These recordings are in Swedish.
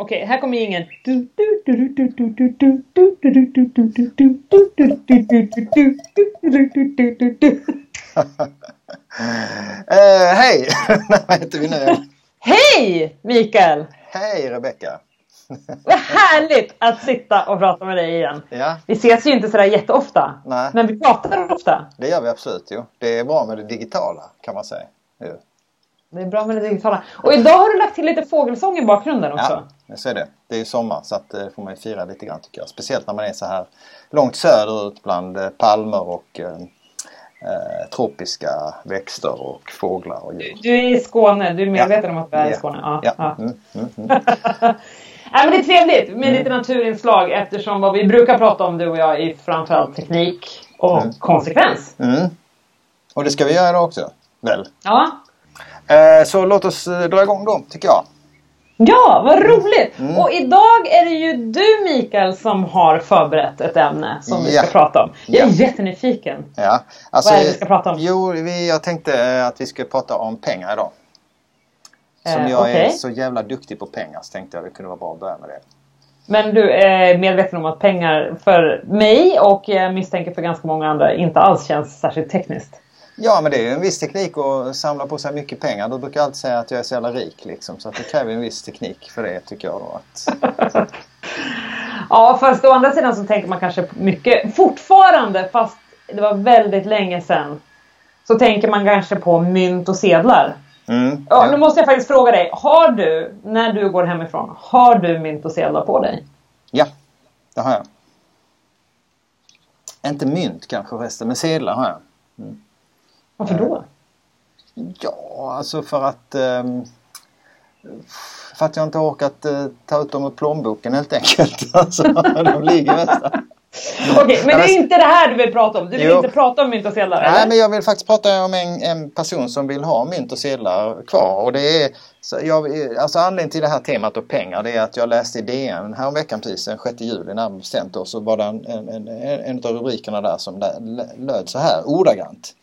Okej, här kommer ingen. Eh, hej! Vad heter vi nu? Hej Mikael! Hej Rebecka! Vad härligt att sitta och prata med dig igen. Ja, Vi ses ju inte sådär jätteofta. Nej. Men vi pratar ofta. det gör vi absolut. Jo. Det är bra med det digitala kan man säga. Jo. Det är bra med det digitala. Och idag har du lagt till lite fågelsång i bakgrunden också. Ja, så är det. Det är ju sommar så att det får man ju fira lite grann tycker jag. Speciellt när man är så här långt söderut bland eh, palmer och eh, eh, tropiska växter och fåglar och djur. Du är i Skåne. Du är medveten Ja. om att vi är i Ja. Skåne? Ja. Ja. ja. Mm, mm, mm. Nej, men det är trevligt med lite naturinslag eftersom vad vi brukar prata om du och jag är framförallt teknik och Mm. konsekvens. Mm. Och det ska vi göra också, väl? Ja. Eh, så låt oss eh, dra igång då, tycker jag. Ja, vad roligt! Mm. Och idag är det ju du Mikael som har förberett ett ämne som vi Ja. ska prata om. Jag är Ja. jättenyfiken. Ja, alltså, Vad är det vi ska prata om? Jo, vi, jag tänkte eh, att vi skulle prata om pengar idag. Som Eh, jag är okej. så jävla duktig på pengar så tänkte jag det kunde vara bra att börja med det. Men du är medveten om att pengar för mig och jag misstänker för ganska många andra inte alls känns särskilt tekniskt. Ja, men det är ju en viss teknik att samla på sig mycket pengar. Då brukar jag alltid säga att jag är så jävla rik liksom. Så att det kräver en viss teknik för det tycker jag då. Att, Ja, fast å andra sidan så tänker man kanske mycket fortfarande, fast det var väldigt länge sedan, så tänker man kanske på mynt och sedlar. mm, Ja, nu måste jag faktiskt fråga dig, har du, när du går hemifrån, har du mynt och sedlar på dig? ja, det har jag. Inte mynt kanske förresten, men sedlar har jag. Varför då? Ja, alltså för att... ehm, för att jag inte har orkat eh, ta ut dem ur plånboken helt enkelt. Alltså, de ligger nästan. Okej, men det är inte det här du vill prata om. Du vill Jo. inte prata om mynt och sedlar, Nej, eller? men jag vill faktiskt prata om en, en person som vill ha mynt och sedlar kvar. Och det är, jag, alltså anledningen till det här temat och pengar det är att jag läste i DN häromveckan precis den 6 juli närmare bestämt då, så var det en, en, en, en av rubrikerna där som lö- löd så här ordagrant.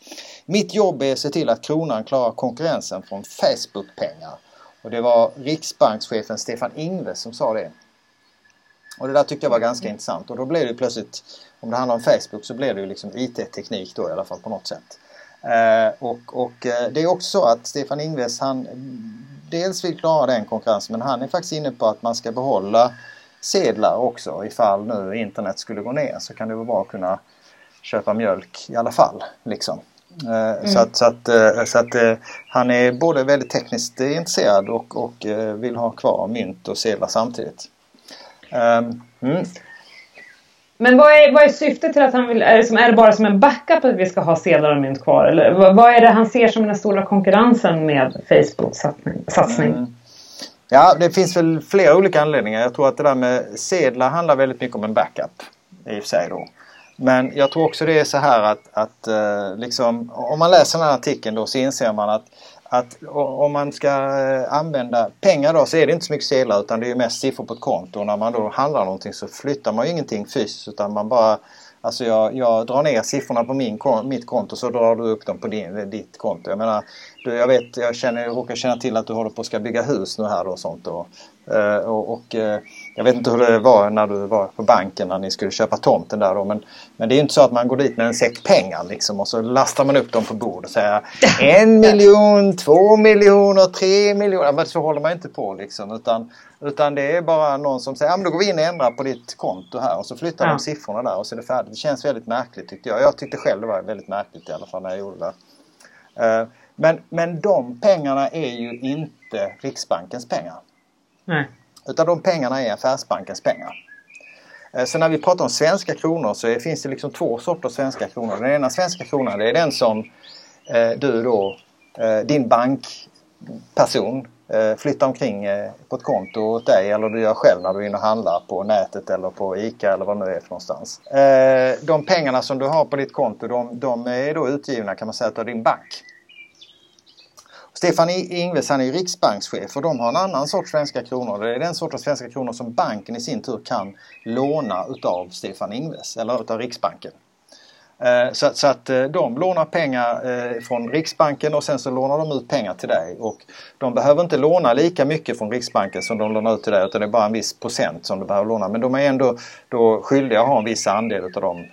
Mitt jobb är att se till att kronan klarar konkurrensen från Facebook-pengar. Och det var Riksbankschefen Stefan Ingves som sa det. Och det där tyckte jag var ganska intressant och då blev det plötsligt, om det handlar om Facebook så blev det ju liksom IT-teknik då i alla fall på något sätt. Eh, och och eh, det är också så att Stefan Ingves han mm, dels vill klara den konkurrensen men han är faktiskt inne på att man ska behålla sedlar också ifall nu internet skulle gå ner så kan det vara bra att kunna köpa mjölk i alla fall. Liksom. Eh, Så att, så att, eh, så att eh, han är både väldigt tekniskt intresserad och, och vill ha kvar mynt och sedlar samtidigt. Ehm, mm. Men vad är, vad är syftet till att han vill... Är det, som, är det bara som en backup att vi ska ha sedlar och mynt kvar? Eller vad, vad är det han ser som den stora konkurrensen med Facebooks satsning? satsning? Mm. Ja, det finns väl flera olika anledningar. Jag tror att det där med sedlar handlar väldigt mycket om en backup. I och för sig då. Men jag tror också det är så här att, att eh, liksom, om man läser den här artikeln då så inser man att, att om man ska eh, använda pengar då så är det inte så mycket sedlar utan det är mest siffror på ett konto. Och när man då handlar någonting så flyttar man ju ingenting fysiskt utan man bara Alltså jag, jag drar ner siffrorna på min, mitt konto så drar du upp dem på din, ditt konto. Jag menar, du, jag vet, jag, känner, jag råkar känna till att du håller på att ska bygga hus nu här och sånt. Och, eh, och, och eh, jag vet inte hur det var när du var på banken när ni skulle köpa tomten där då. Men, men det är ju inte så att man går dit med en säck pengar liksom och så lastar man upp dem på bordet och säger en miljon, två miljoner, tre miljoner. Men så håller man inte på liksom. Utan, utan det är bara någon som säger, ja men då går vi in och ändrar på ditt konto här och så flyttar Ja. de siffrorna där och så är det färdigt. Det känns väldigt märkligt tyckte jag. Jag tyckte själv det var väldigt märkligt i alla fall när jag gjorde det. Eh, Men, men de pengarna är ju inte Riksbankens pengar. Nej. Utan de pengarna är affärsbankens pengar. Eh, Så när vi pratar om svenska kronor så finns det liksom två sorters svenska kronor. Den ena svenska kronan det är den som eh, du då, eh, din bankperson flyttar omkring på ett konto åt dig eller du gör själv när du är inne och handlar på nätet eller på ICA eller vad det nu är för någonstans. De pengarna som du har på ditt konto de, de är då utgivna kan man säga av din bank. Stefan Ingves han är ju riksbankschef och de har en annan sorts svenska kronor. Det är den sortens svenska kronor som banken i sin tur kan låna utav Stefan Ingves eller utav Riksbanken. Så, så, att eh, de lånar pengar eh, från Riksbanken och sen så lånar de ut pengar till dig. Och de behöver inte låna lika mycket från Riksbanken som de lånar ut till dig utan det är bara en viss procent som du behöver låna. Men de är ändå då skyldiga att ha en viss andel av de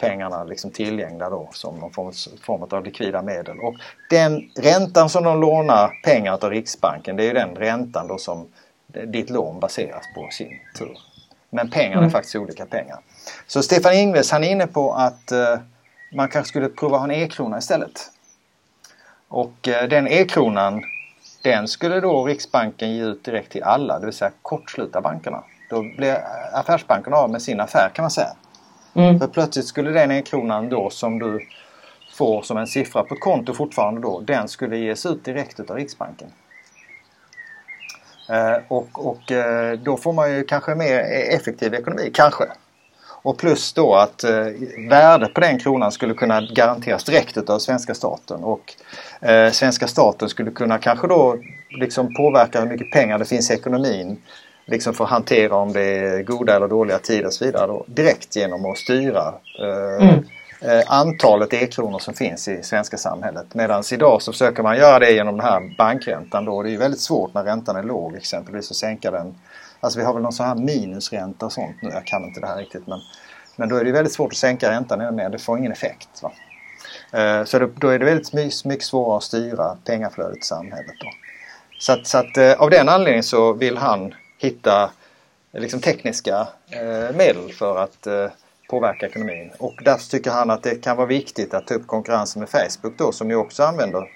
pengarna liksom tillgängliga då som någon form, form av likvida medel. Och den räntan som de lånar pengar av Riksbanken det är ju den räntan då som ditt lån baseras på sin tur. Men pengarna är mm. faktiskt olika pengar. Så Stefan Ingves han är inne på att eh, man kanske skulle prova att ha en e-krona istället. Och eh, den e-kronan den skulle då Riksbanken ge ut direkt till alla, det vill säga kortsluta bankerna. Då blir affärsbankerna av med sin affär kan man säga. Mm. För plötsligt skulle den e-kronan då som du får som en siffra på ett konto fortfarande då, den skulle ges ut direkt av Riksbanken. Eh, och, och eh, då får man ju kanske mer e-, effektiv ekonomi, kanske. Och plus då att eh, värdet på den kronan skulle kunna garanteras direkt av svenska staten. Och eh, svenska staten skulle kunna kanske då liksom påverka hur mycket pengar det finns i ekonomin. Liksom att hantera om det är goda eller dåliga tider och så vidare. Då, direkt genom att styra eh, mm. Eh, antalet e-kronor som finns i svenska samhället. Medan idag så försöker man göra det genom den här bankräntan då. Det är väldigt svårt när räntan är låg exempelvis att sänka den. Alltså vi har väl någon sån här minusränta och sånt nu. Jag kan inte det här riktigt men, men då är det väldigt svårt att sänka räntan ännu mer. Det får ingen effekt. Va? Eh, så då är det väldigt mycket svårare att styra pengaflödet i samhället. Då. Så att, så att eh, av den anledningen så vill han hitta liksom tekniska medel för att påverka ekonomin. Och därför tycker han att det kan vara viktigt att ta upp konkurrensen med Facebook då som ju också använder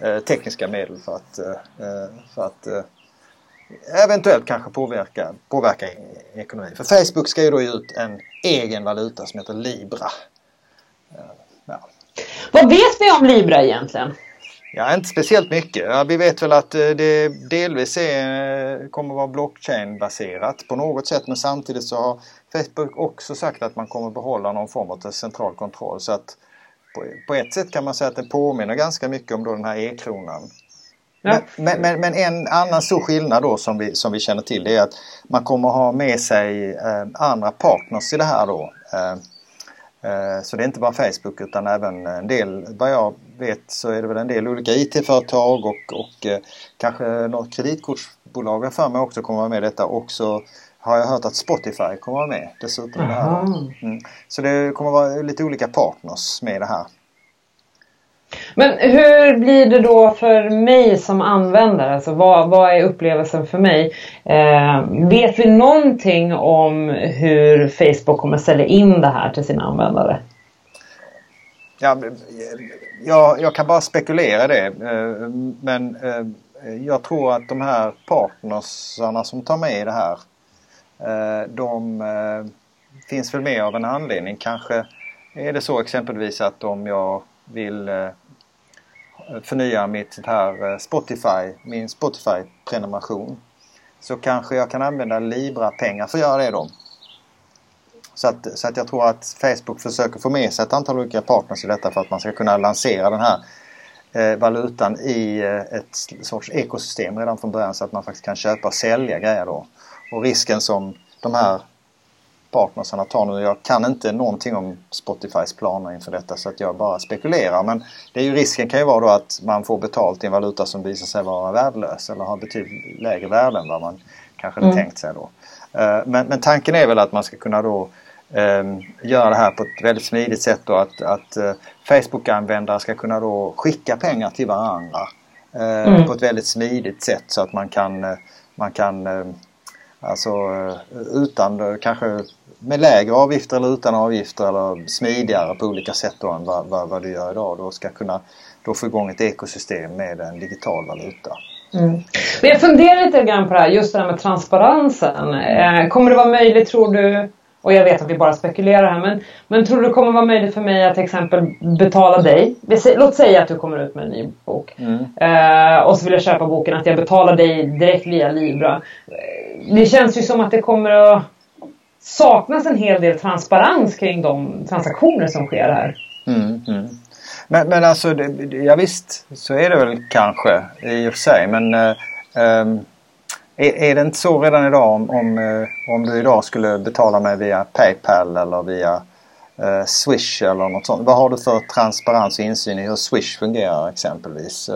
eh, tekniska medel för att, eh, eh för att eh, eventuellt kanske påverka, påverka ekonomin. För Facebook ska ju då ge ut en egen valuta som heter Libra. Eh, ja. Vad vet vi om Libra egentligen? Ja, inte speciellt mycket. Ja, vi vet väl att eh, det delvis är, kommer att vara blockchain-baserat på något sätt men samtidigt så har Facebook också sagt att man kommer behålla någon form av central kontroll. Så att på, på ett sätt kan man säga att det påminner ganska mycket om då den här e-kronan. Ja. Men, men, men, en annan stor skillnad då som vi, som vi känner till det är att man kommer ha med sig eh, andra partners i det här då. Eh, eh, så det är inte bara Facebook utan även en del, vad jag vet så är det väl en del olika IT-företag och, och eh, kanske något kreditkortsbolag för mig också kommer vara med i detta. Också har jag hört att Spotify kommer vara med dessutom. Det här. Mm. Så det kommer vara lite olika partners med det här. Men hur blir det då för mig som användare? Alltså vad, vad är upplevelsen för mig? Eh, vet vi någonting om hur Facebook kommer sälja in det här till sina användare? Ja, jag, jag kan bara spekulera det. Eh, men eh, jag tror att de här partnersarna som tar med i det här eh, de finns väl med av en anledning. Kanske är det så exempelvis att om jag vill förnya mitt här Spotify, min Spotify-prenumeration så kanske jag kan använda Libra-pengar för att göra det då. Så att, så att jag tror att Facebook försöker få med sig ett antal olika partners i detta för att man ska kunna lansera den här eh, valutan i eh, ett sorts ekosystem redan från början så att man faktiskt kan köpa och sälja grejer då. Och risken som de här partnersarna tar nu. Jag kan inte någonting om Spotifys planer inför detta så att jag bara spekulerar. Men det är ju, risken kan ju vara då att man får betalt i en valuta som visar sig vara värdelös eller har betydligt lägre värde än vad man kanske mm. tänkt sig då. Eh, men, men, tanken är väl att man ska kunna då göra det här på ett väldigt smidigt sätt då att, att uh, Facebook-användare ska kunna då skicka pengar till varandra uh, mm. på ett väldigt smidigt sätt så att man kan, uh, man kan Alltså eh, utan kanske med lägre avgifter eller utan avgifter eller smidigare på olika sätt då än vad, vad, vad du gör idag. Då ska kunna då få igång ett ekosystem med en digital valuta. Mm. Men jag funderar lite grann på det här, just det här med transparensen. Eh, kommer det vara möjligt tror du och jag vet att vi bara spekulerar här men, men tror du det kommer vara möjligt för mig att till exempel betala dig? Låt säga att du kommer ut med en ny bok. Mm. Eh, och så vill jag köpa boken att jag betalar dig direkt via Libra. Eh, det känns ju som att det kommer att saknas en hel del transparens kring de transaktioner som sker här. Mm, mm. Men, men alltså, det, ja, visst så är det väl kanske i och för sig men eh, um är, är det inte så redan idag om, om, eh, om du idag skulle betala mig via Paypal eller via eh, Swish eller något sånt. Vad har du för transparens och insyn i hur Swish fungerar exempelvis?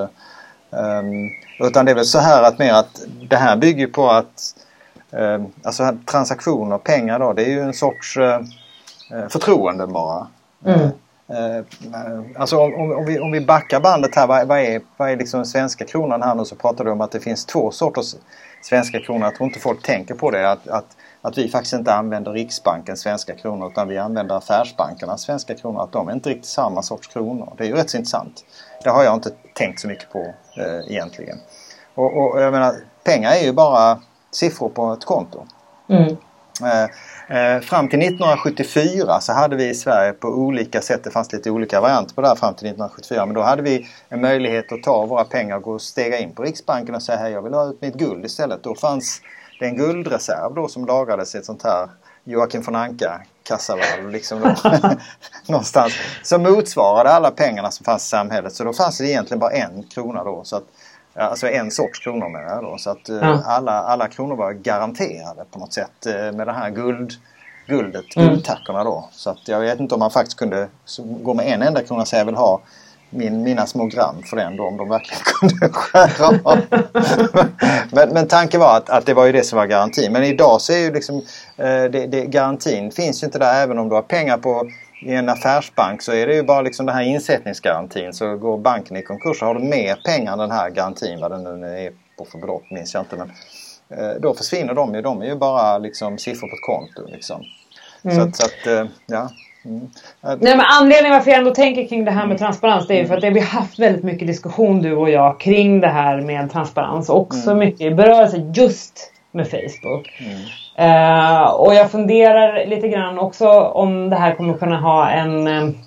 Um, utan det är väl så här att mer att det här bygger på att eh, alltså transaktioner, pengar då, det är ju en sorts eh förtroende bara. Mm. Eh, alltså om, om, vi, om vi backar bandet här, vad, vad är, vad är liksom svenska kronan här nu så pratar du om att det finns två sorters svenska kronor. Jag tror inte folk tänker på det. Att, att, att vi faktiskt inte använder Riksbankens svenska kronor utan vi använder affärsbankernas svenska kronor. Att de är inte riktigt samma sorts kronor. Det är ju rätt så intressant. Det har jag inte tänkt så mycket på eh, egentligen. Och, och jag menar, pengar är ju bara siffror på ett konto. Mm. Eh, Eh, Eh, fram till 1974 så hade vi i Sverige på olika sätt, det fanns lite olika varianter på det här fram till 1974, men då hade vi en möjlighet att ta våra pengar och gå och stega in på Riksbanken och säga hej jag vill ha ut mitt guld istället. Då fanns det en guldreserv då som lagrades i ett sånt här Joakim von Anka kassavalv liksom då, någonstans. Som motsvarade alla pengarna som fanns i samhället. Så då fanns det egentligen bara en krona då. Så att Alltså en sorts kronor menar jag då. Så att eh, ja. alla, alla kronor var garanterade på något sätt eh, med det här guld, guldet, mm. guldtackorna då. Så att jag vet inte om man faktiskt kunde gå med en enda krona och säga jag vill ha min, mina små gram för den då om de verkligen kunde skära av. men, men tanken var att, att det var ju det som var garantin. Men idag så är ju liksom eh, det, det, garantin finns ju inte där även om du har pengar på i en affärsbank så är det ju bara liksom den här insättningsgarantin. Så går banken i konkurs så har du mer pengar än den här garantin, vad den nu är på för belopp minns jag inte. Men, eh, då försvinner de ju. De är ju bara liksom siffror på ett konto. Liksom. Mm. Så att, så att eh, ja. Mm. Nej, men anledningen varför jag ändå tänker kring det här med transparens det är ju för att vi har haft väldigt mycket diskussion du och jag kring det här med transparens. Också mm. mycket i berörelse just med Facebook. Mm. Uh, och jag funderar lite grann också om det här kommer kunna ha en um,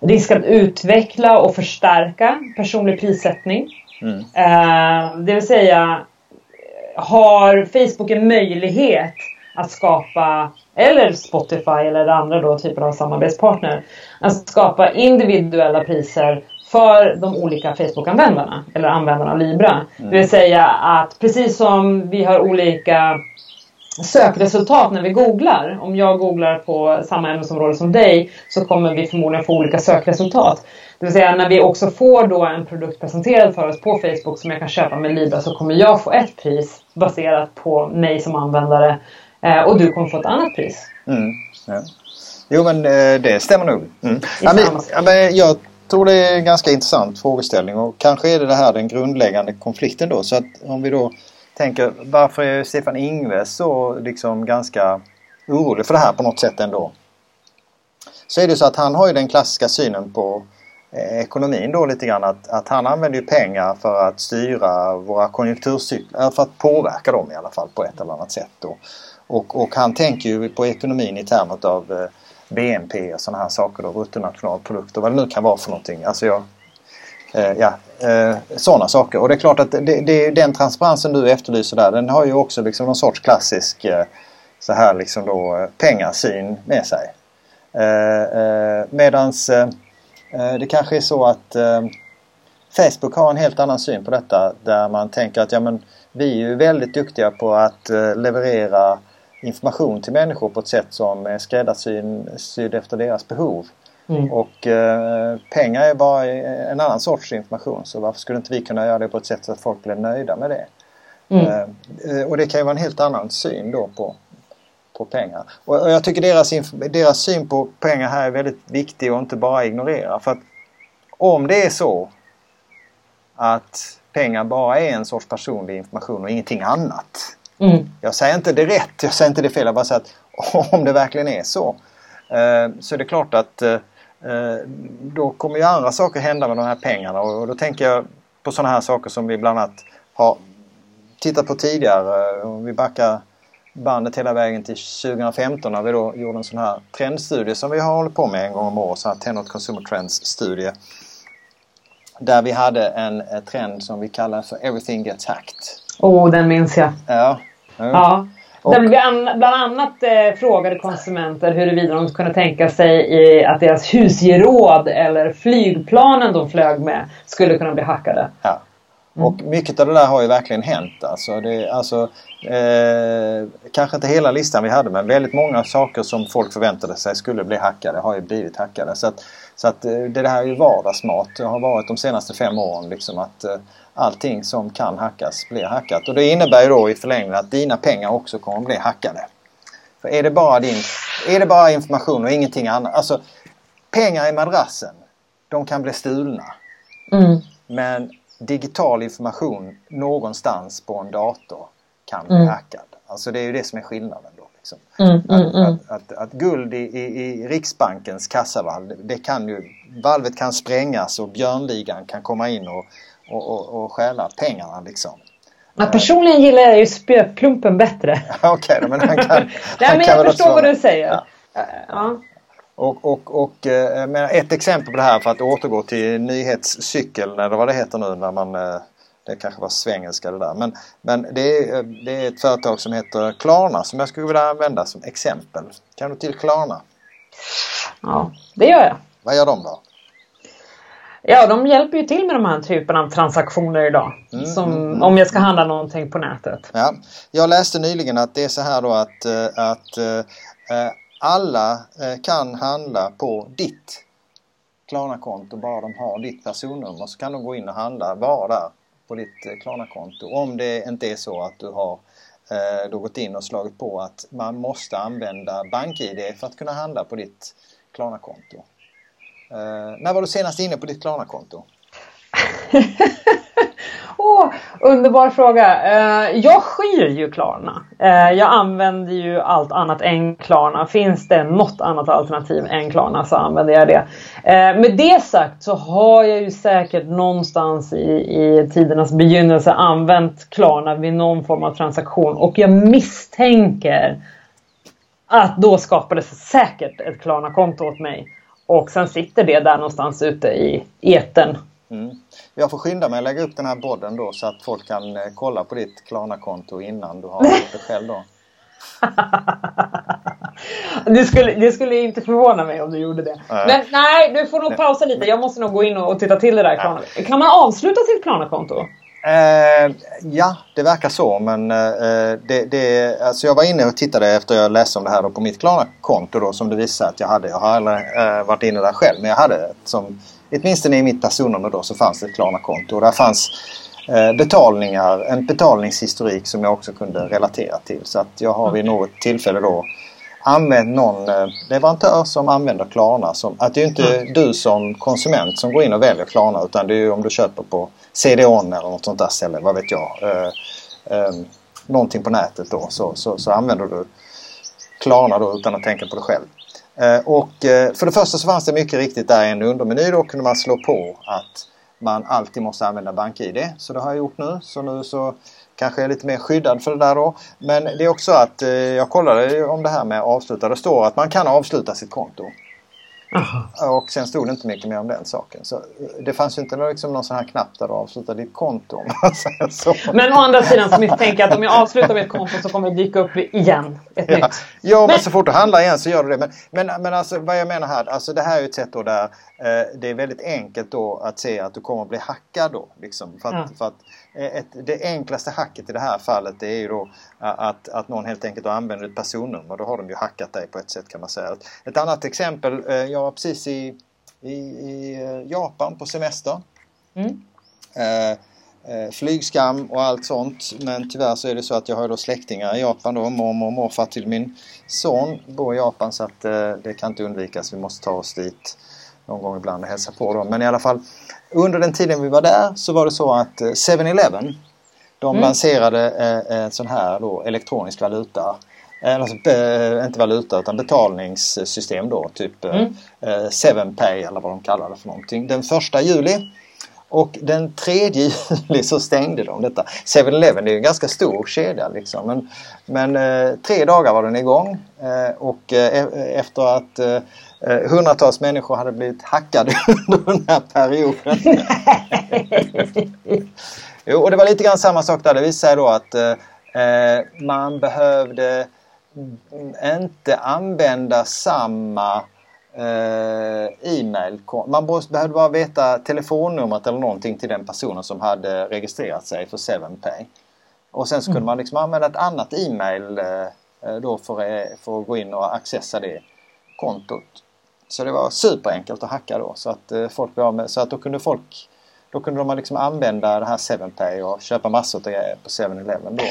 risk att utveckla och förstärka personlig prissättning. Mm. Uh, det vill säga, har Facebook en möjlighet att skapa, eller Spotify eller andra då typer av samarbetspartner, att skapa individuella priser för de olika Facebook-användarna eller användarna av Libra. Mm. Det vill säga att precis som vi har olika sökresultat när vi googlar. Om jag googlar på samma ämnesområde som dig så kommer vi förmodligen få olika sökresultat. Det vill säga när vi också får då en produkt presenterad för oss på Facebook som jag kan köpa med Libra så kommer jag få ett pris baserat på mig som användare eh, och du kommer få ett annat pris. Mm, ja. Jo men eh, det stämmer nog. Mm. Ja, men, ja, men jag tror det är en ganska intressant frågeställning och kanske är det det här den grundläggande konflikten då. Så att om vi då tänker varför är Stefan Ingves så liksom ganska orolig för det här på något sätt ändå? Så är det så att han har ju den klassiska synen på eh, ekonomin då lite grann att, att han använder ju pengar för att styra våra konjunkturcykler, för att påverka dem i alla fall på ett eller annat sätt. Då. Och, och han tänker ju på ekonomin i termer av eh, BNP och sådana här saker då, bruttonationalprodukt och vad det nu kan vara för någonting. Alltså jag, eh, ja, eh, sådana saker. Och det är klart att det, det, den transparensen du efterlyser där den har ju också liksom någon sorts klassisk eh, så här liksom då eh, pengasyn med sig. Eh, eh, medans eh, eh det kanske är så att eh, Facebook har en helt annan syn på detta där man tänker att ja men vi är ju väldigt duktiga på att leverera information till människor på ett sätt som är skräddarsydd efter deras behov. Mm. Och eh, pengar är bara en annan sorts information så varför skulle inte vi kunna göra det på ett sätt så att folk blir nöjda med det? Mm. Eh, och det kan ju vara en helt annan syn då på, på pengar. Och, och jag tycker deras, deras syn på pengar här är väldigt viktig och inte bara ignorera. För att om det är så att pengar bara är en sorts personlig information och ingenting annat. Mm. Jag säger inte det rätt, jag säger inte det fel. Jag bara säger att om det verkligen är så eh, så är det klart att eh, då kommer ju andra saker hända med de här pengarna och då tänker jag på sådana här saker som vi bland annat har tittat på tidigare. Om vi backar bandet hela vägen till 2015 när vi då gjorde en sån här trendstudie som vi har hållit på med en gång om året, så här Tenot Consumer Trends studie. Där vi hade en trend som vi kallar för Everything Gets Hacked. Oh, den minns jag. Ja. Ja. Och, Där vi bland annat eh, frågade konsumenter huruvida de kunde tänka sig i att deras husgeråd eller flygplanen de flög med skulle kunna bli hackade. Ja. Mm. Och mycket av det där har ju verkligen hänt. Alltså, det, alltså, eh, kanske inte hela listan vi hade men väldigt många saker som folk förväntade sig skulle bli hackade har ju blivit hackade. Så att, så att eh, det här är ju vardagsmat. Det har varit de senaste fem åren liksom att eh, allting som kan hackas blir hackat. Och det innebär ju då i förlängningen att dina pengar också kommer att bli hackade. För är det bara, din, är det bara information och ingenting annat. Alltså pengar i madrassen, de kan bli stulna. Mm. Men digital information någonstans på en dator kan bli Mm. hackad. Alltså det är ju det som är skillnaden då. Liksom. Mm, mm, Att, mm. att, att, att guld i, i, i Riksbankens kassavalv, det kan ju, valvet kan sprängas och björnligan kan komma in och, och, och, och stjäla pengarna liksom. Ja, personligen gillar jag ju spökklumpen bättre. Okej då, men han kan... Nej, han men kan jag förstår vad du säger. Ja. Ja. Och, och, och eh, men ett exempel på det här för att återgå till nyhetscykeln eller vad det heter nu när man eh, det kanske var svengelska det där. Men, men det, är, eh, det är ett företag som heter Klarna som jag skulle vilja använda som exempel. Kan du till Klarna? ja, det gör jag. Vad gör de då? Ja, de hjälper ju till med de här typen av transaktioner idag. Mm, som mm, om jag ska handla någonting på nätet. Ja, jag läste nyligen att det är så här då att, eh, att eh, alla kan handla på ditt Klarna-konto bara de har ditt personnummer så kan de gå in och handla bara där på ditt Klarna-konto. Om det inte är så att du har eh, då gått in och slagit på att man måste använda BankID för att kunna handla på ditt Klarna-konto. Eh, när var du senast inne på ditt Klarna-konto? Åh, underbar fråga. Eh, jag skyr ju Klarna. Eh, jag använder ju allt annat än Klarna. Finns det något annat alternativ än Klarna så använder jag det. Med det sagt så har jag ju säkert någonstans i, i tidernas begynnelse använt Klarna vid någon form av transaktion och jag misstänker att då skapades säkert ett Klarna-konto åt mig. Och sen sitter det där någonstans ute i etern. Mm. Jag får skynda mig att lägga upp den här podden då så att folk kan eh, kolla på ditt Klarna-konto innan du har gjort det själv då. Det skulle, det skulle inte förvåna mig om du gjorde det. Nej. Men nej, du får nog pausa lite. Jag måste nog gå in och titta till det där Klarna. Kan man avsluta sitt Klarna-konto? Eh, ja, det verkar så men eh, det, det, alltså jag var inne och tittade efter jag läste om det här på mitt Klarna-konto då som det visade att jag hade. Jag har aldrig eh, varit inne där själv men jag hade ett som åtminstone i mitt personnummer då så fanns det ett Klarna-konto och där fanns eh, betalningar, en betalningshistorik som jag också kunde relatera till. Så att jag har vid något tillfälle då använt någon eh, leverantör som använder Klarna. Som, att det är inte du som konsument som går in och väljer Klarna utan det är om du köper på CD-ON eller något sånt där ställe, vad vet jag. Eh, eh, någonting på nätet då så, så, så använder du Klarna då utan att tänka på det själv. Eh, och eh, för det första så fanns det mycket riktigt där i en undermeny. Då kunde man slå på att man alltid måste använda BankID. Så det har jag gjort nu. Så nu så kanske är lite mer skyddad för det där då. Men det är också att eh, jag kollade om det här med avsluta. Det står att man kan avsluta sitt konto. Aha. Och sen stod det inte mycket mer om den saken. Så eh, det fanns ju inte liksom någon sån här knapp där du avslutar ditt konto. Om man säger så. Men å andra sidan så misstänker jag att om jag avslutar med ett konto så kommer det dyka upp igen. Ett Ja, nytt. ja men Men- så fort du handlar igen så gör du det. Men, men, men alltså vad jag menar här, alltså det här är ett sätt då där eh, det är väldigt enkelt då att se att du kommer att bli hackad då. Liksom, för att, Ja. för att ett, det enklaste hacket i det här fallet det är ju då eh, att, att någon helt enkelt använder ett personnummer. Då har de ju hackat dig på ett sätt kan man säga. Ett annat exempel, eh, jag var precis i, i, i eh, Japan på semester. Mm. Eh, eh, flygskam och allt sånt. Men tyvärr så är det så att jag har då släktingar i Japan då. Mormor och morfar till min son bor i Japan så att eh, det kan inte undvikas. Vi måste ta oss dit någon gång ibland och hälsa på dem. Men i alla fall under den tiden vi var där så var det så att eh, 7-Eleven de Mm. lanserade eh, en sån här då elektronisk valuta. Eh, Alltså, eh, inte valuta utan betalningssystem då. Typ eh, Mm. eh, 7pay eller vad de kallar det för någonting. Den första juli och den 3 juli så stängde de detta. 7-Eleven är ju en ganska stor kedja liksom. Men, men eh, tre dagar var den igång eh, och eh, e- efter att eh, hundratals människor hade blivit hackade under den här perioden. jo, och det var lite grann samma sak där. Det visade då att eh, eh, man behövde mm, inte använda samma eh, e-mail. Man behövde bara veta telefonnumret eller någonting till den personen som hade registrerat sig för 7pay. Och sen så kunde man liksom använda ett annat e-mail eh, då för, för att gå in och accessa det kontot. Så det var superenkelt att hacka då så att folk blev med, så att då kunde folk då kunde de liksom använda det här 7pay och köpa massor av grejer på 7-Eleven då.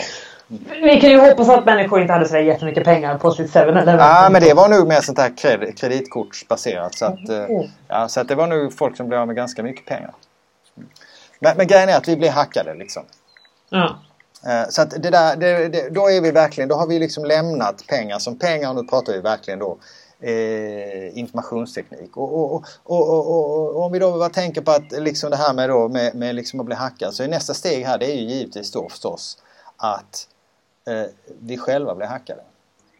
Vi kan ju hoppas att människor inte hade så jättemycket pengar på sitt 7-Eleven. Ja, men det var nog mer sånt här kred kreditkortsbaserat. Så att, mm. ja, så att det var nog folk som blev av med ganska mycket pengar. Men, men grejen är att vi blev hackade liksom. Ja. Eh, så att det där, det, det, då är vi verkligen, då har vi liksom lämnat pengar som pengar och nu pratar vi verkligen då eh, informationsteknik. Och, och, och, och, om vi då bara tänker på att liksom det här med, då, med, med liksom att bli hackad så är nästa steg här det är ju givetvis då förstås att eh, vi själva blir hackade.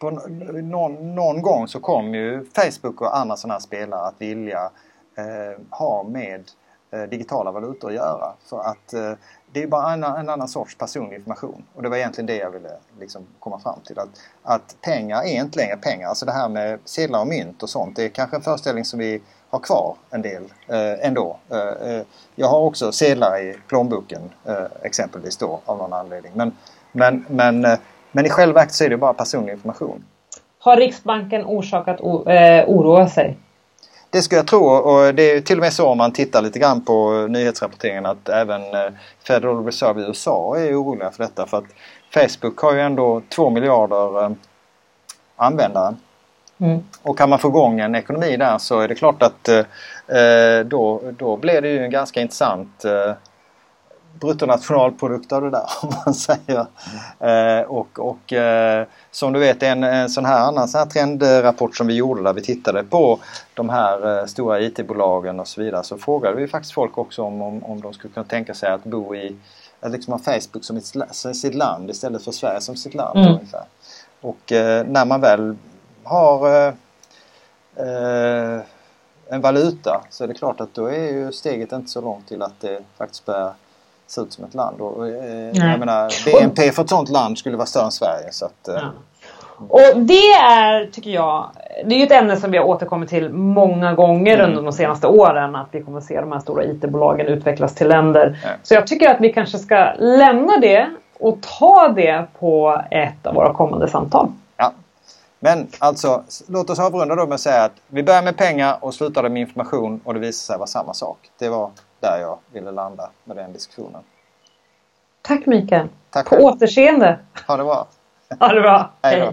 På någon, någon gång så kom ju Facebook och andra sådana här spelare att vilja eh, ha med Eh, digitala valutor att göra. För att eh, det är bara en, en, annan sorts personlig information. Och det var egentligen det jag ville liksom komma fram till. Att, att pengar är inte längre pengar. Alltså det här med sedlar och mynt och sånt. Det är kanske en föreställning som vi har kvar en del eh, ändå. Eh, eh jag har också sedlar i plånboken eh, exempelvis då av någon anledning. Men, men, men, eh, men i själva verket så är det bara personlig information. Har Riksbanken orsakat eh, oroa sig? Det skulle jag tro och det är till och med så om man tittar lite grann på nyhetsrapporteringen att även eh, Federal Reserve i USA är oroliga för detta för att Facebook har ju ändå 2 miljarder eh, användare. Mm. Och kan man få igång en ekonomi där så är det klart att eh, då, då blir det ju en ganska intressant bruttonationalprodukt av det där om man säger. Eh, och och eh, som du vet en, en sån här annan sån här trendrapport som vi gjorde där vi tittade på de här eh, stora IT-bolagen och så vidare så frågade vi faktiskt folk också om, om, om de skulle kunna tänka sig att bo i att liksom ha Facebook som ett, sitt land istället för Sverige som sitt land. Mm. Ungefär. Och eh, när man väl har eh, eh, en valuta så är det klart att då är ju steget inte så långt till att det faktiskt börjar se ut som ett land. Och, eh, jag menar, BNP för ett sådant land skulle vara större än Sverige. Så att, eh. ja. Och det är, tycker jag, det är ju ett ämne som vi har återkommit till många gånger mm. under de senaste åren. Att vi kommer att se de här stora IT-bolagen utvecklas till länder. Ja. Så jag tycker att vi kanske ska lämna det och ta det på ett av våra kommande samtal. Ja. Men alltså, låt oss avrunda då med att säga att vi börjar med pengar och slutade med information och det visade sig vara samma sak. Det var där jag ville landa med den diskussionen. Tack Mikael! Tack På återseende! Ha det bra! Ha det bra! Hej då!